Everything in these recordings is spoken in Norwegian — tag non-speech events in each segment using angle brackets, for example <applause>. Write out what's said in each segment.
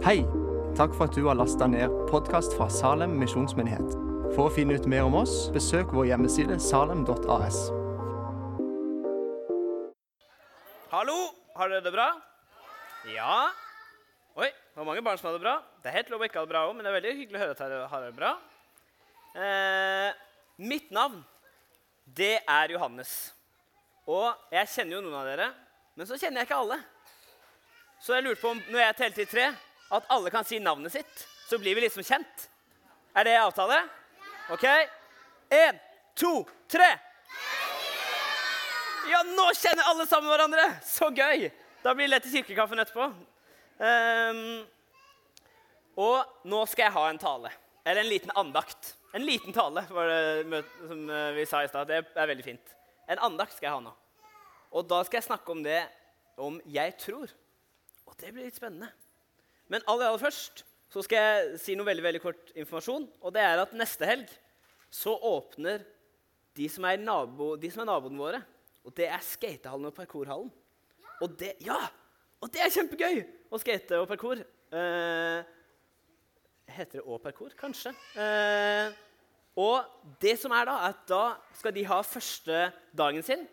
Hei! Takk for at du har lasta ned podkast fra Salem misjonsmyndighet. For å finne ut mer om oss, besøk vår hjemmeside salem.as. Hallo, har dere det bra? Ja? Oi, det var mange barn som hadde det bra. Det er helt lov å ikke ha det bra òg, men det er veldig hyggelig å høre at dere har det bra. Eh, mitt navn, det er Johannes. Og jeg kjenner jo noen av dere, men så kjenner jeg ikke alle. Så jeg lurte på om når jeg telte til tre, at alle kan si navnet sitt. Så blir vi liksom kjent. Er det avtale? OK? Én, to, tre. Ja, nå kjenner alle sammen hverandre! Så gøy! Da blir det lett til kirkekaffen etterpå. Um, og nå skal jeg ha en tale. Eller en liten andakt. En liten tale, var det som eh, vi sa i stad. Det er veldig fint. En andakt skal jeg ha nå. Og da skal jeg snakke om det om jeg tror. Og det blir litt spennende. Men aller, aller først så skal jeg si noe veldig veldig kort informasjon. Og det er at neste helg så åpner de som er, nabo, de som er naboene våre. Og det er skatehallen og parkourhallen. Og det, ja, og det er kjempegøy å skate og parkour. Eh, heter det òg parkour? Kanskje. Eh, og det som er da, er at da skal de ha første dagen sin.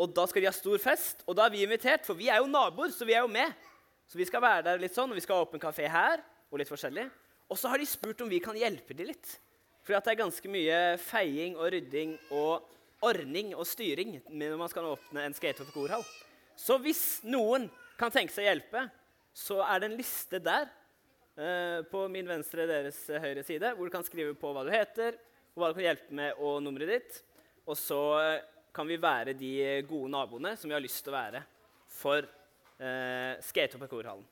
Og da skal de ha stor fest. Og da er vi invitert, for vi er jo naboer, så vi er jo med. Så vi skal være der litt sånn, og vi skal ha åpen kafé her. Og litt forskjellig. Og så har de spurt om vi kan hjelpe dem litt. For det er ganske mye feiing og rydding og ordning og styring når man skal åpne en skate- og korhall. Så hvis noen kan tenke seg å hjelpe, så er det en liste der eh, på min venstre deres eh, høyre side, hvor du kan skrive på hva du heter, og hva du kan hjelpe med, og nummeret ditt. Og så eh, kan vi være de gode naboene som vi har lyst til å være for eh, skate- og parkourhallen.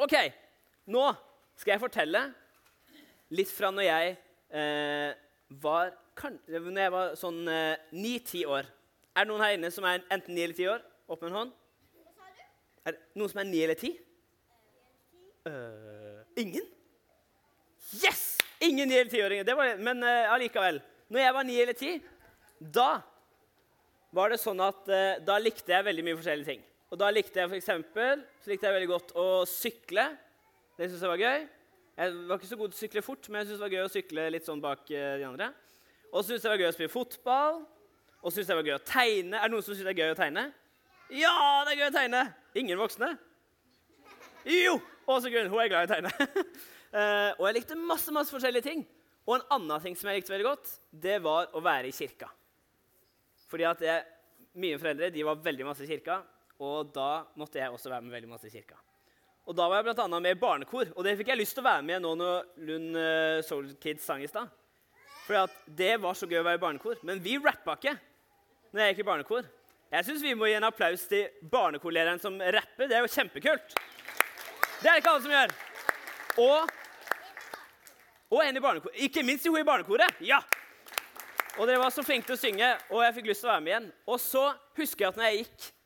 OK, nå skal jeg fortelle litt fra når jeg eh, var kan, når jeg var sånn ni-ti år. Er det noen her inne som er enten ni eller ti år? Opp med en hånd. Er det noen som er ni eller ti? Øh, ingen? Yes! Ingen ni- eller tiåringer. Men uh, allikevel. Når jeg var ni eller ti, da var det sånn at uh, da likte jeg veldig mye forskjellige ting. Og da likte jeg for eksempel, så likte jeg veldig godt å sykle. Det syntes jeg var gøy. Jeg var ikke så god til å sykle fort, men jeg syntes det var gøy å sykle litt sånn bak eh, de andre. Og så syntes jeg det var gøy å spille fotball. Og så syntes jeg det var gøy å tegne. Er det noen som syns det er gøy å tegne? Ja, det er gøy å tegne! Ingen voksne? Jo! Åse Gunn, hun er glad i å tegne. <laughs> Eh, og jeg likte masse masse forskjellige ting. Og en annen ting som jeg likte veldig godt, det var å være i kirka. Fordi at jeg, mine foreldre de var veldig masse i kirka, og da måtte jeg også være med veldig masse i kirka. Og da var jeg annet med i barnekor, og det fikk jeg lyst til å være med nå når Lund uh, Soul Kids sang i stad. For det var så gøy å være i barnekor. Men vi rappa ikke når jeg gikk i barnekor. Jeg syns vi må gi en applaus til barnekorlederen som rapper. Det er jo kjempekult. Det er det ikke alle som gjør. Og, og en i barnekor. Ikke minst hun i barnekoret. Ja! Og dere var så flinke til å synge, og jeg fikk lyst til å være med igjen. Og så husker jeg at når jeg gikk eh,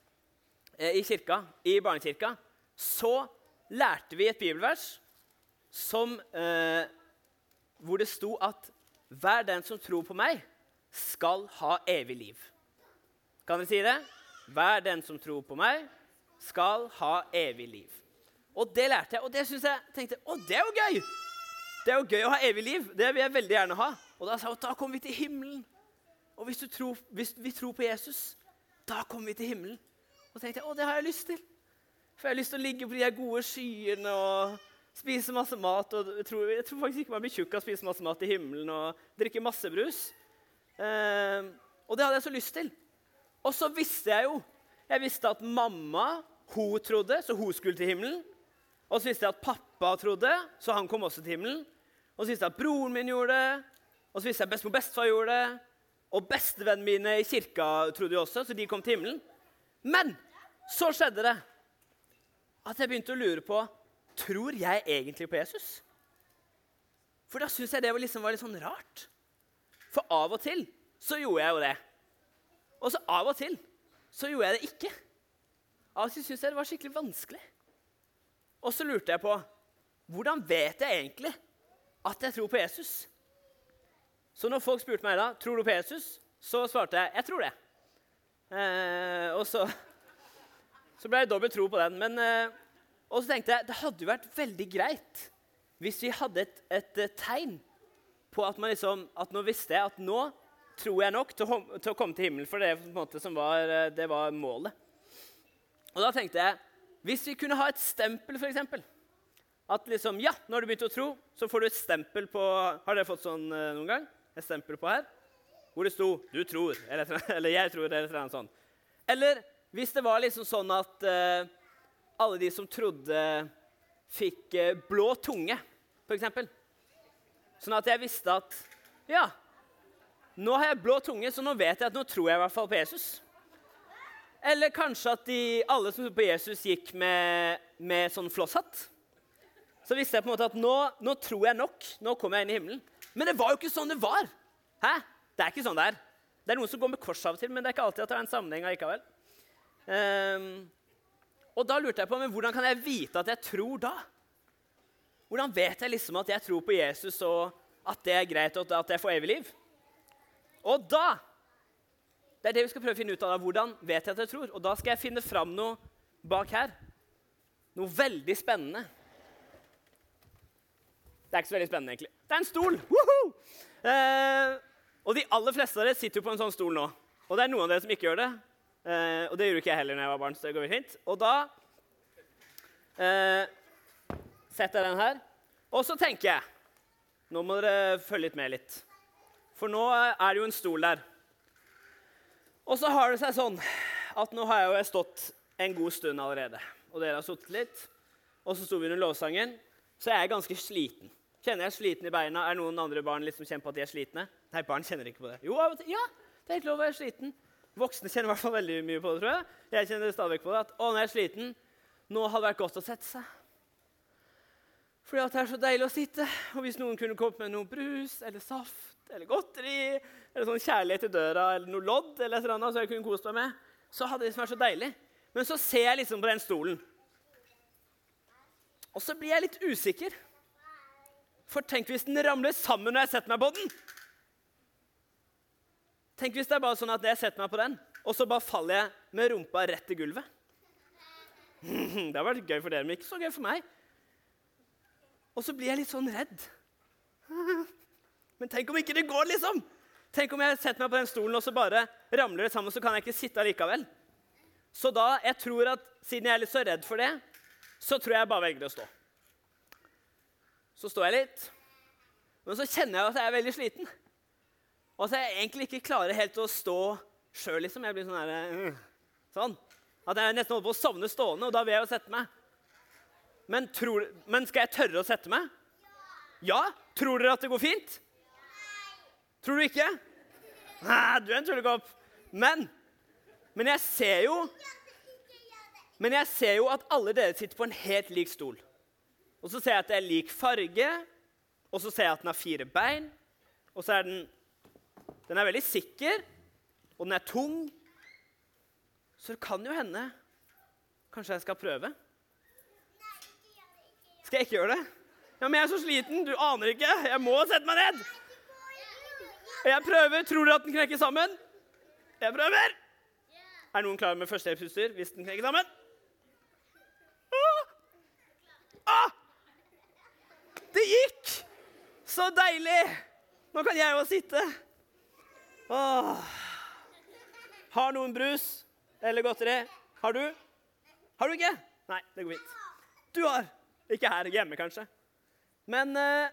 i kirka, i barnekirka, så lærte vi et bibelvers som, eh, hvor det sto at hver den som tror på meg, skal ha evig liv. Kan dere si det? Hver den som tror på meg, skal ha evig liv. Og det lærte jeg, og det synes jeg tenkte, å, det er jo gøy! Det er jo gøy å ha evig liv. Det vil jeg veldig gjerne ha. Og da sa hun da kommer vi til himmelen. Og hvis, tror, hvis vi tror på Jesus, da kommer vi til himmelen. Og tenkte jeg, å, det har jeg lyst til. For jeg har lyst til å ligge på de gode skyene og spise masse mat. Og jeg tror, jeg tror faktisk ikke man blir tjukk av å spise masse mat i himmelen og drikke masse brus. Eh, og det hadde jeg så lyst til. Og så visste jeg jo Jeg visste at mamma hun trodde, så hun skulle til himmelen. Og så visste jeg at pappa trodde, så han kom også til himmelen. Og så visste jeg at broren min gjorde det. Og så visste jeg at bestemor og bestefar gjorde det. Og bestevennene mine i kirka trodde jo også, så de kom til himmelen. Men så skjedde det at jeg begynte å lure på tror jeg egentlig på Jesus. For da syntes jeg det var, liksom, var litt sånn rart. For av og til så gjorde jeg jo det. Og så av og til så gjorde jeg det ikke. Av og til syntes jeg det var skikkelig vanskelig. Og så lurte jeg på hvordan vet jeg egentlig at jeg tror på Jesus? Så når folk spurte meg da, tror du på Jesus, så svarte jeg jeg tror det. Eh, og så, så ble det dobbelt tro på den. Men, eh, og så tenkte jeg det hadde jo vært veldig greit hvis vi hadde et, et, et tegn på at man liksom, at nå visste jeg at nå tror jeg nok til å, til å komme til himmelen. For det, måte, var, eh, det var målet. Og da tenkte jeg hvis vi kunne ha et stempel, f.eks. At liksom, ja, når du begynte å tro, så får du et stempel på Har dere fått sånn eh, noen gang? Et stempel på her? Hvor det sto 'du tror', eller, <laughs> eller 'jeg tror', eller noe sånt. Eller hvis det var liksom sånn at uh, alle de som trodde, fikk uh, blå tunge, f.eks. Sånn at jeg visste at ja, nå har jeg blå tunge, så nå vet jeg at nå tror jeg i hvert fall på Jesus. Eller kanskje at de, alle som trodde på Jesus, gikk med, med sånn flosshatt. Så visste jeg på en måte at nå, nå, tror jeg nok. Nå kommer jeg inn i himmelen. Men det var jo ikke sånn det var. Hæ? Det er ikke sånn det er. Det er noen som går med kors av og til, men det er ikke alltid at det er en sammenheng allikevel. Um, og da lurte jeg på men hvordan kan jeg vite at jeg tror da? Hvordan vet jeg liksom at jeg tror på Jesus, og at det er greit, og at jeg får evig liv? Og da Det er det vi skal prøve å finne ut av. Hvordan vet jeg at jeg tror? Og da skal jeg finne fram noe bak her. Noe veldig spennende. Det er ikke så veldig spennende, egentlig. Det er en stol! Uh, og de aller fleste av dere sitter jo på en sånn stol nå. Og det er noen av dere som ikke gjør det. Eh, og det gjorde ikke jeg heller når jeg var barn. så det går fint. Og da eh, setter jeg den her. Og så tenker jeg Nå må dere følge litt med litt. For nå er det jo en stol der. Og så har det seg sånn at nå har jeg jo stått en god stund allerede. Og dere har sittet litt. Og så sto vi under lovsangen, så jeg er ganske sliten. Kjenner jeg sliten i beina? Er noen andre barn liksom kjenner på at de er slitne? Nei, barn kjenner ikke på det. Jo, ja, det er helt lov å være sliten. Voksne kjenner i hvert fall veldig mye på det, tror jeg. Jeg kjenner stadig på det. At å, når jeg er sliten, nå hadde det vært godt å sette seg. Fordi at det er så deilig å sitte. Og hvis noen kunne kommet med noe brus eller saft eller godteri eller sånn kjærlighet i døra eller noe lodd eller et eller annet, så jeg kunne kost meg med, så hadde det liksom vært så deilig. Men så ser jeg liksom på den stolen. Og så blir jeg litt usikker. For tenk hvis den ramler sammen når jeg setter meg på den. Tenk hvis det er bare sånn at jeg setter meg på den, og så bare faller jeg med rumpa rett i gulvet. <laughs> Det har vært gøy for dere, men ikke så gøy for meg. Og så blir jeg litt sånn redd. Men tenk om ikke det går, liksom! Tenk om jeg setter meg på den stolen, og så bare ramler det sammen, så kan jeg ikke sitte allikevel. Så da, jeg tror at siden jeg er litt så redd for det, så tror jeg jeg bare velger å stå. Så står jeg litt, men så kjenner jeg at jeg er veldig sliten. Og at jeg egentlig ikke klarer helt å stå sjøl, liksom. Jeg blir sånn her, øh, Sånn. At jeg nesten holder på å sovne stående, og da vil jeg jo sette meg. Men, tror, men, skal jeg tørre å sette meg? Ja? Tror dere at det går fint? Tror du ikke? Nei, du er en tullekopp. Men, men jeg ser jo Men jeg ser jo at alle dere sitter på en helt lik stol. Og så ser jeg at det er lik farge, og så ser jeg at den har fire bein. Og så er den Den er veldig sikker, og den er tung. Så det kan jo hende Kanskje jeg skal prøve? Skal jeg ikke gjøre det? Ja, men jeg er så sliten. Du aner ikke. Jeg må sette meg ned. Jeg prøver. Tror dere at den knekker sammen? Jeg prøver. Er noen klar med førstehjelpsutstyr hvis den knekker sammen? Ah! Ah! Det gikk! Så deilig! Nå kan jeg jo sitte. Åh. Har noen brus eller godteri? Har du? Har du ikke? Nei, det går fint. Du har. Ikke her hjemme, kanskje. Men eh,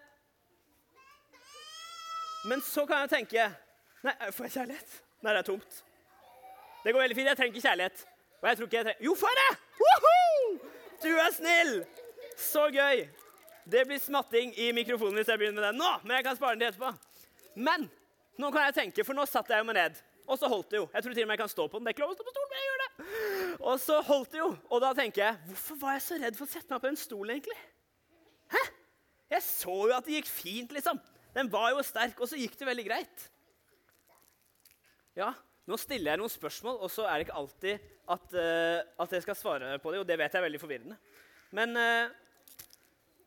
Men så kan jeg tenke Nei, får jeg kjærlighet? Nei, det er tomt. Det går veldig fint. Jeg trenger ikke kjærlighet. Og jeg tror ikke jeg trenger Jo, får jeg det! Du er snill! Så gøy. Det blir smatting i mikrofonen hvis jeg begynner med den nå, men jeg kan spare den til etterpå. Men nå kan jeg tenke, for nå satte jeg meg ned, og så holdt det jo. Jeg tror til og med jeg kan stå på den. Det er ikke lov å stå på stolen, men jeg gjør det. Og så holdt det jo. Og da tenker jeg, hvorfor var jeg så redd for å sette meg på en stol, egentlig? Hæ? Jeg så jo at det gikk fint, liksom. Den var jo sterk, og så gikk det veldig greit. Ja, nå stiller jeg noen spørsmål, og så er det ikke alltid at, uh, at jeg skal svare på det, og det vet jeg er veldig forvirrende. Men uh,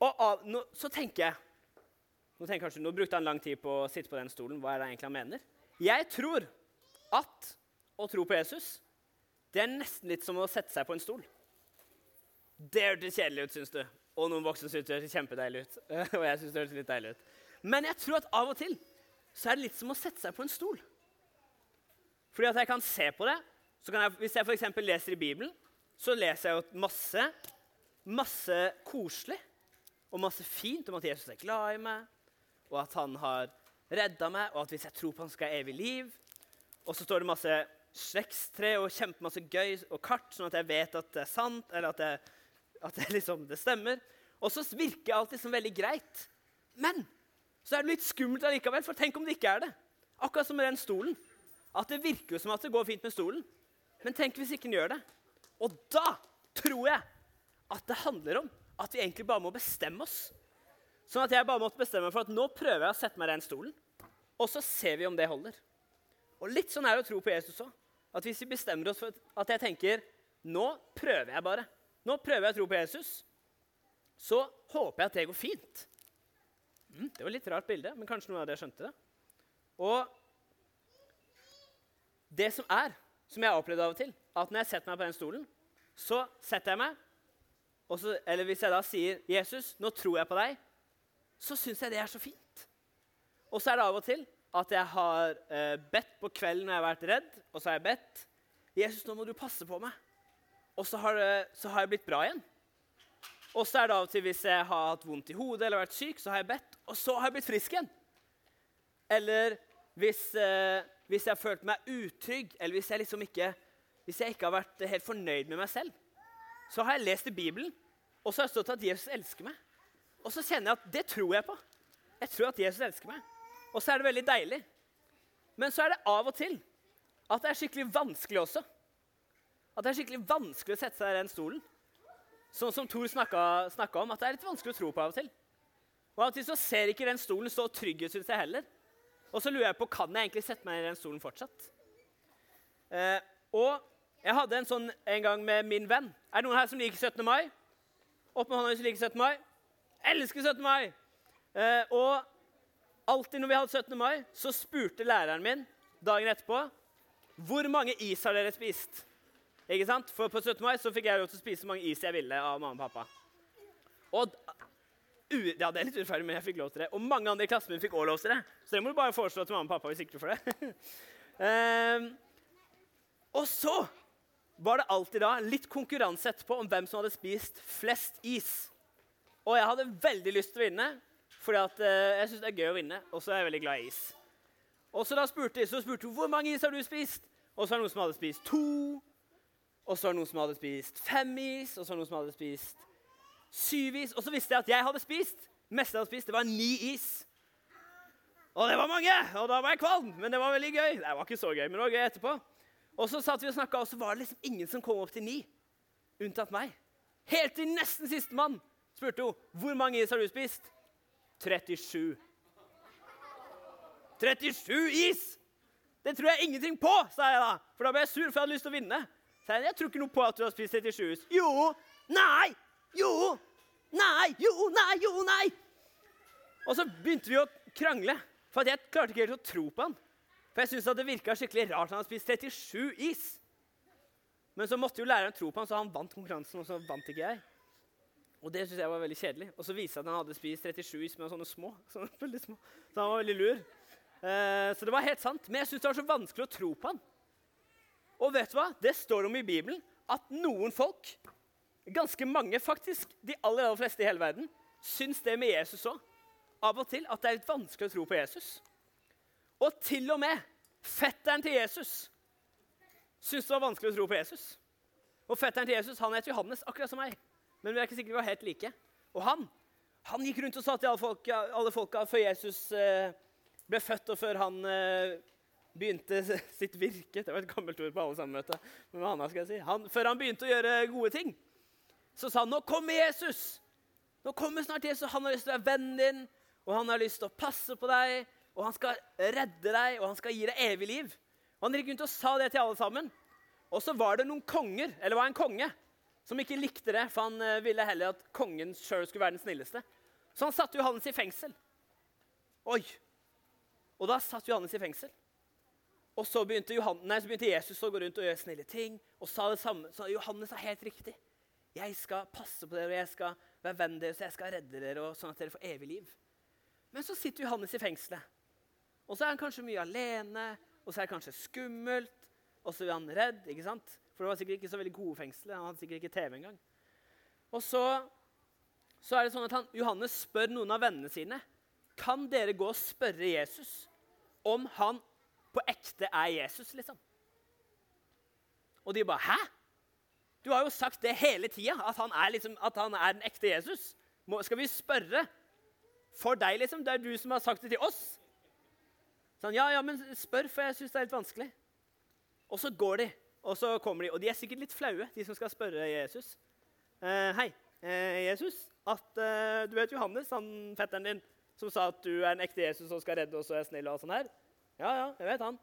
og, uh, nå, så tenker jeg nå, tenker kanskje, nå brukte han lang tid på å sitte på den stolen. Hva er det egentlig han mener? Jeg tror at å tro på Jesus det er nesten litt som å sette seg på en stol. Det hørtes kjedelig ut, syns du. Og noen voksne syns det hørtes kjempedeilig ut. <laughs> og jeg synes det hørtes litt deilig ut. Men jeg tror at av og til så er det litt som å sette seg på en stol. Fordi at jeg kan se på det. så kan jeg, Hvis jeg f.eks. leser i Bibelen, så leser jeg jo masse, masse koselig og masse fint om at Jesus er glad i meg, og at han har redda meg, og at hvis jeg tror på han skal ha evig liv. Og så står det masse slektstre og kjempemasse gøy og kart, sånn at jeg vet at det er sant, eller at det, at det, liksom, det stemmer. Og så virker alt liksom veldig greit. Men så er det litt skummelt allikevel, for tenk om det ikke er det. Akkurat som med den stolen. At det virker jo som at det går fint med stolen. Men tenk hvis ikke den gjør det. Og da tror jeg at det handler om at vi egentlig bare må bestemme oss. Sånn at jeg bare måtte bestemme meg for at nå prøver jeg å sette meg i den stolen. Og så ser vi om det holder. Og litt sånn er det å tro på Jesus òg. At hvis vi bestemmer oss for at jeg tenker nå prøver jeg bare, nå prøver jeg å tro på Jesus, så håper jeg at det går fint. Mm, det var litt rart bilde, men kanskje noen av dere skjønte det. Og det som er, som jeg har opplevd av og til, at når jeg setter meg på den stolen, så setter jeg meg så, Eller hvis jeg da sier 'Jesus, nå tror jeg på deg', så syns jeg det er så fint. Og så er det av og til at jeg har eh, bedt på kvelden når jeg har vært redd. Og så har jeg bedt 'Jesus, nå må du passe på meg.' Og så har, så har jeg blitt bra igjen. Og så er det av og til hvis jeg har hatt vondt i hodet eller vært syk, så har jeg bedt, og så har jeg blitt frisk igjen. Eller hvis, eh, hvis jeg har følt meg utrygg, eller hvis jeg liksom ikke, hvis jeg ikke har vært helt fornøyd med meg selv, så har jeg lest i Bibelen, og så har jeg stått at Jesus elsker meg. Og så kjenner jeg at det tror jeg på. Jeg tror at Jesus elsker meg. Og så er det veldig deilig. Men så er det av og til at det er skikkelig vanskelig også. At det er skikkelig vanskelig å sette seg i den stolen. Sånn som Thor snakka om, at det er litt vanskelig å tro på av og til. Og av og til så ser ikke den stolen så trygg ut, syns jeg heller. Og så lurer jeg på kan jeg egentlig sette meg i den stolen fortsatt. Eh, og jeg hadde en sånn en gang med min venn. Er det noen her som liker 17. mai? Opp med hånda hvis du liker 17. mai. Elsker 17. mai! Eh, og alltid når vi hadde 17. mai, så spurte læreren min dagen etterpå hvor mange is har dere spist. Ikke sant? For på 17. mai så fikk jeg lov til å spise så mange is jeg ville av mamma og pappa. Og ja, det er litt urettferdig, men jeg fikk lov til det. Og mange andre i klassen min fikk også lov til det. Så det må du bare foreslå til mamma og pappa hvis ikke du får det. um, <laughs> og så var det alltid da litt konkurranse etterpå om hvem som hadde spist flest is. Og jeg hadde veldig lyst til å vinne, fordi at, uh, jeg syns det er gøy å vinne. Og så er jeg veldig glad i is. Og så da spurte jeg, så spurte hun hvor mange is har du spist. Og så var det noen som hadde spist to. Og så var det noen som hadde spist fem is. Og så var det noen som hadde spist syv is. Og så visste jeg at jeg hadde spist. mest jeg hadde spist, det var ni is. Og det var mange! Og da var jeg kvalm, men det var veldig gøy. Det var ikke så gøy, men det var gøy etterpå. Og så satt vi og snakka, og så var det liksom ingen som kom opp til ni. Unntatt meg. Helt til nesten sistemann spurte hun hvor mange is har du spist. 37. 37 is! Det tror jeg ingenting på, sa jeg da. For da ble jeg sur, for jeg hadde lyst til å vinne. Så jeg, jeg tror ikke noe på at du har spist 37 is. Jo! Nei! Jo! Nei! Jo! Nei! Jo! Nei! Og så begynte vi å krangle, for jeg klarte ikke helt å tro på han. For jeg syntes det virka skikkelig rart at han hadde spist 37 is. Men så måtte jo læreren tro på han, så han vant konkurransen, og så vant ikke jeg. Og det synes jeg var veldig kjedelig. Og så viste det at han hadde spist 37 is med sånne små. <laughs> Sånne veldig små. Så han var veldig lur. Eh, så det var helt sant. Men jeg syntes det var så vanskelig å tro på han. Og vet du hva? Det står om i Bibelen at noen folk, ganske mange faktisk, de aller, aller fleste i hele verden, syns det med Jesus òg. Av og til at det er litt vanskelig å tro på Jesus. Og til og med fetteren til Jesus syns det var vanskelig å tro på Jesus. Og fetteren til Jesus han heter Johannes, akkurat som meg men vi er ikke sikre vi var helt like. Og han han gikk rundt og sa til alle folka, alle folka før Jesus eh, ble født, og før han eh, begynte <laughs> sitt virke Det var et gammelt ord på alle sammen. Men Hanna, skal jeg si. Han, før han begynte å gjøre gode ting, så sa han nå kommer Jesus. Nå kommer snart Jesus. Han har lyst til å være vennen din, og han har lyst til å passe på deg, og han skal redde deg, og han skal gi deg evig liv. Han gikk rundt og sa det til alle sammen. Og så var det noen konger, eller var en konge, som ikke likte det, for han eh, ville heller at kongen sjøl skulle være den snilleste. Så han satte Johannes i fengsel. Oi! Og da satt Johannes i fengsel. Og så begynte, Johannes, nei, så begynte Jesus å gå rundt og gjøre snille ting. og sa det samme. Så Johannes er helt riktig. Jeg skal passe på dere, og jeg skal være vennen deres, og jeg skal redde dere, og sånn at dere får evig liv. Men så sitter Johannes i fengselet. Og så er han kanskje mye alene, og så er det kanskje skummelt, og så er han redd. ikke sant? For det var sikkert ikke så veldig gode fengsler. Han hadde sikkert ikke TV engang. Og så, så er det sånn at han, Johannes spør noen av vennene sine kan dere gå og spørre Jesus om han på ekte er Jesus, liksom. Og de bare Hæ? Du har jo sagt det hele tida, at, liksom, at han er den ekte Jesus. Må, skal vi spørre for deg, liksom? Det er du som har sagt det til oss. Sånn, ja, ja, men spør, for jeg syns det er litt vanskelig. Og så går de, og så kommer de. Og de er sikkert litt flaue, de som skal spørre Jesus. Eh, hei, eh, Jesus. At eh, Du vet Johannes, han fetteren din, som sa at du er en ekte Jesus og skal redde oss og er snill og sånn her? Ja, ja, jeg vet han.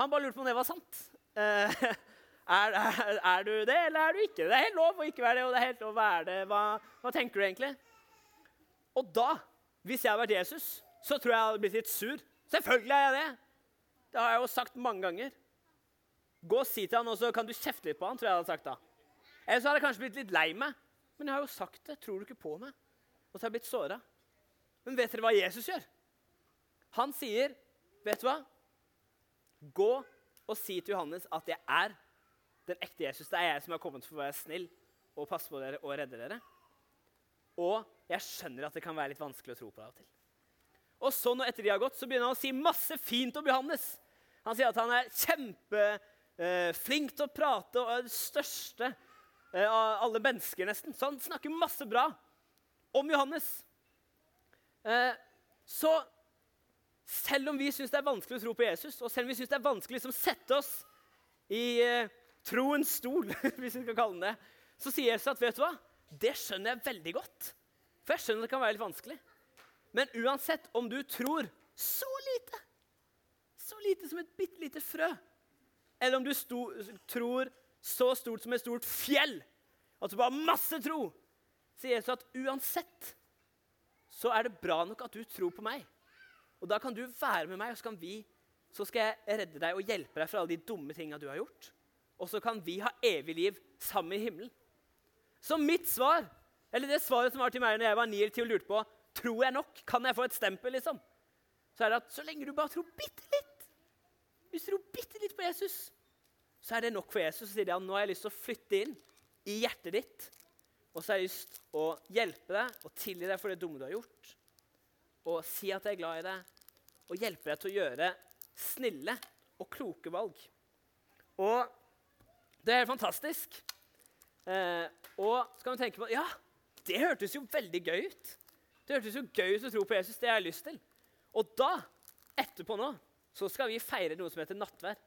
Han bare lurte på om det var sant. Eh, <laughs> er, er, er, du det, eller er du ikke det? Det er helt lov å ikke være det, og det er helt lov å være det. Hva, hva tenker du egentlig? Og da, hvis jeg hadde vært Jesus, så tror jeg jeg hadde blitt litt sur. Selvfølgelig er jeg det. Det har jeg jo sagt mange ganger. Gå og si til han, og så kan du kjefte litt på han, tror jeg hadde sagt da. Eller så hadde jeg kanskje blitt litt lei meg. Men jeg har jo sagt det. Tror du ikke på meg? Og så har jeg blitt såra. Men vet dere hva Jesus gjør? Han sier, 'Vet du hva? Gå og si til Johannes at jeg er den ekte Jesus. Det er jeg som har kommet for å være snill og passe på dere og redde dere. Og jeg skjønner at det kan være litt vanskelig å tro på det av og til. Og så når etter de har gått, så begynner han å si masse fint om Johannes. Han sier at han er kjempeflink eh, til å prate og er det største eh, av alle mennesker, nesten. Så han snakker masse bra om Johannes. Eh, så selv om vi syns det er vanskelig å tro på Jesus, og selv om vi syns det er vanskelig å sette oss i troens stol, <laughs> hvis vi skal kalle den det, så sier Jesus at vet du hva? det skjønner jeg veldig godt. For jeg skjønner det kan være litt vanskelig. Men uansett om du tror så lite, så lite som et bitte lite frø, eller om du sto, tror så stort som et stort fjell, du bare masse tro, sier Jesus at uansett så er det bra nok at du tror på meg. Og da kan du være med meg, og så, vi, så skal jeg redde deg og hjelpe deg for alle de dumme tinga du har gjort. Og så kan vi ha evig liv sammen i himmelen. Så mitt svar, eller det svaret som var til meg når jeg var ni eller ti og lurte på tror jeg nok, kan jeg få et stempel, liksom, så er det at så lenge du bare tror bitte litt Hvis du tror bitte litt på Jesus, så er det nok for Jesus. Sier de at nå har jeg lyst til å flytte inn i hjertet ditt. Og så har jeg lyst til å hjelpe deg og tilgi deg for det dumme du har gjort. Og si at jeg er glad i deg, og hjelpe deg til å gjøre snille og kloke valg. Og det er helt fantastisk. Eh, og så kan du tenke på Ja, det hørtes jo veldig gøy ut. Det hørtes jo gøy ut å tro på Jesus. Det har jeg lyst til. Og da, etterpå nå, så skal vi feire noe som heter nattvær.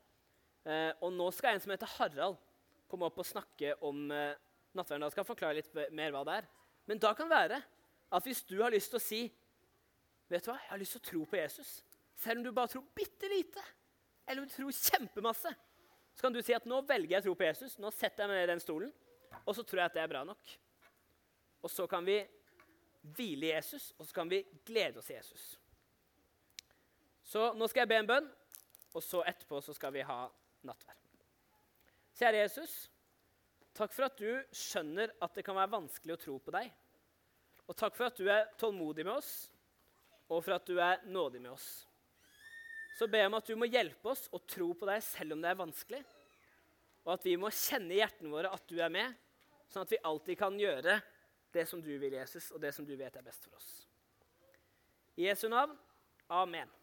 Eh, og nå skal en som heter Harald, komme opp og snakke om eh, nattverden. Da skal jeg forklare litt mer hva det er. Men da kan det være at hvis du har lyst til å si Vet du hva, jeg har lyst til å tro på Jesus, selv om du bare tror bitte lite, eller om du tror kjempemasse, så kan du si at nå velger jeg å tro på Jesus. Nå setter jeg meg ned i den stolen, og så tror jeg at det er bra nok. Og så kan vi hvile i Jesus, og så kan vi glede oss i Jesus. Så nå skal jeg be en bønn, og så etterpå så skal vi ha nattverd. Kjære Jesus, takk for at du skjønner at det kan være vanskelig å tro på deg. Og takk for at du er tålmodig med oss, og for at du er nådig med oss. Så jeg om at du må hjelpe oss å tro på deg selv om det er vanskelig. Og at vi må kjenne i hjertene våre at du er med, sånn at vi alltid kan gjøre det som du vil, Jesus, og det som du vet er best for oss. I Jesu navn. Amen.